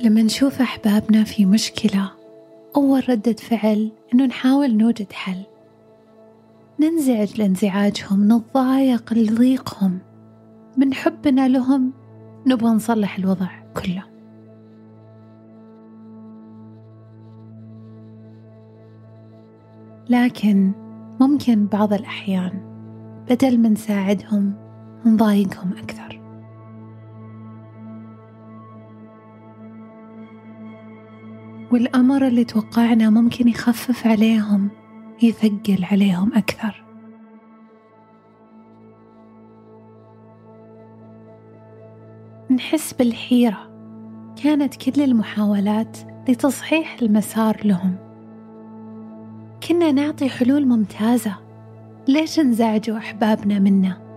لما نشوف أحبابنا في مشكلة أول ردة فعل إنه نحاول نوجد حل. ننزعج لانزعاجهم نتضايق لضيقهم. من حبنا لهم نبغى نصلح الوضع كله. لكن ممكن بعض الأحيان بدل ما نساعدهم نضايقهم أكثر. والأمر اللي توقعنا ممكن يخفف عليهم يثقل عليهم أكثر. نحس بالحيرة. كانت كل المحاولات لتصحيح المسار لهم. كنا نعطي حلول ممتازة. ليش انزعجوا أحبابنا منا؟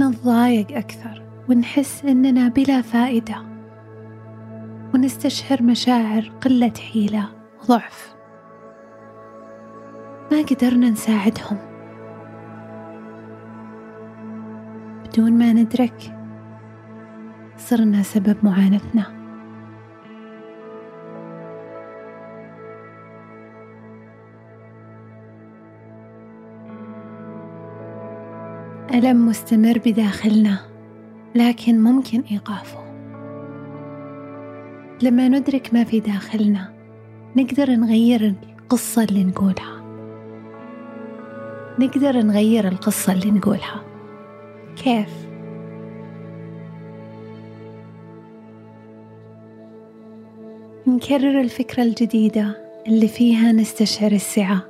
نتضايق أكثر. ونحس إننا بلا فائدة. ونستشعر مشاعر قلة حيلة وضعف ما قدرنا نساعدهم. بدون ما ندرك صرنا سبب معاناتنا. ألم مستمر بداخلنا. لكن ممكن إيقافه. لما ندرك ما في داخلنا نقدر نغير القصة اللي نقولها. نقدر نغير القصة اللي نقولها. كيف؟ نكرر الفكرة الجديدة اللي فيها نستشعر السعة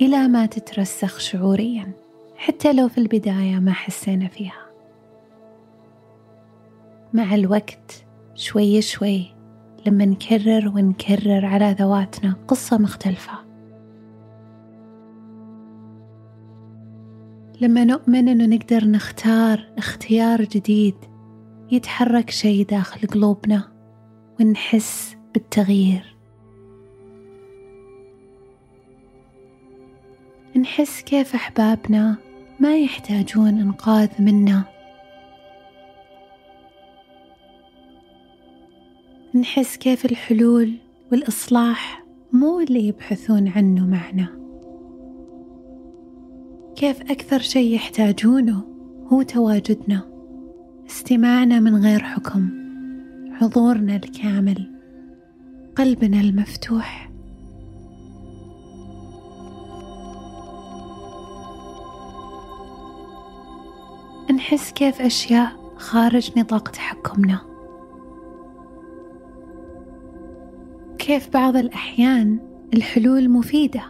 إلى ما تترسخ شعوريا حتى لو في البداية ما حسينا فيها. مع الوقت شوي شوي لما نكرر ونكرر على ذواتنا قصة مختلفة. لما نؤمن أنه نقدر نختار اختيار جديد يتحرك شيء داخل قلوبنا ونحس بالتغيير. نحس كيف أحبابنا ما يحتاجون إنقاذ منا. نحس كيف الحلول والإصلاح مو اللي يبحثون عنه معنا. كيف أكثر شيء يحتاجونه هو تواجدنا استماعنا من غير حكم حضورنا الكامل قلبنا المفتوح. نحس كيف أشياء خارج نطاق تحكمنا. كيف بعض الأحيان الحلول مفيدة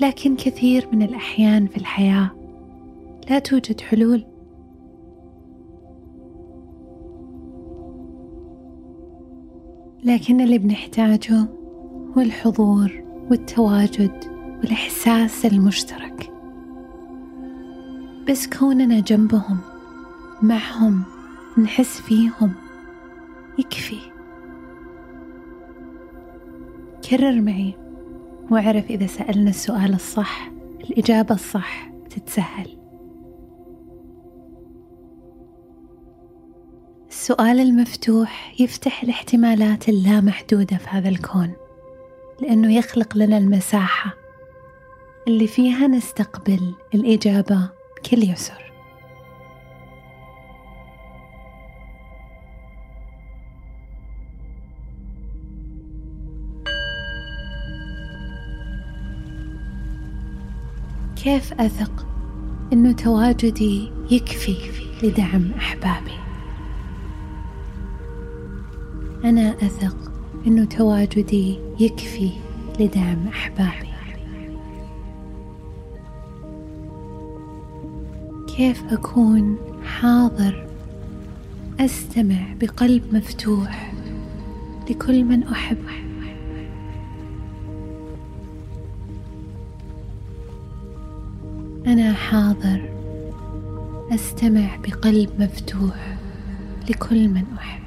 لكن كثير من الأحيان في الحياة لا توجد حلول. لكن اللي بنحتاجه هو الحضور والتواجد والإحساس المشترك. بس كوننا جنبهم معهم نحس فيهم يكفي. كرر معي واعرف إذا سألنا السؤال الصح الإجابة الصح تتسهل. السؤال المفتوح يفتح الاحتمالات اللامحدودة في هذا الكون لأنه يخلق لنا المساحة اللي فيها نستقبل الإجابة بكل يسر كيف أثق أنه تواجدي يكفي لدعم أحبابي؟ أنا أثق أنه تواجدي يكفي لدعم أحبابي. كيف أكون حاضر أستمع بقلب مفتوح لكل من أحب أنا حاضر. أستمع بقلب مفتوح لكل من أحب.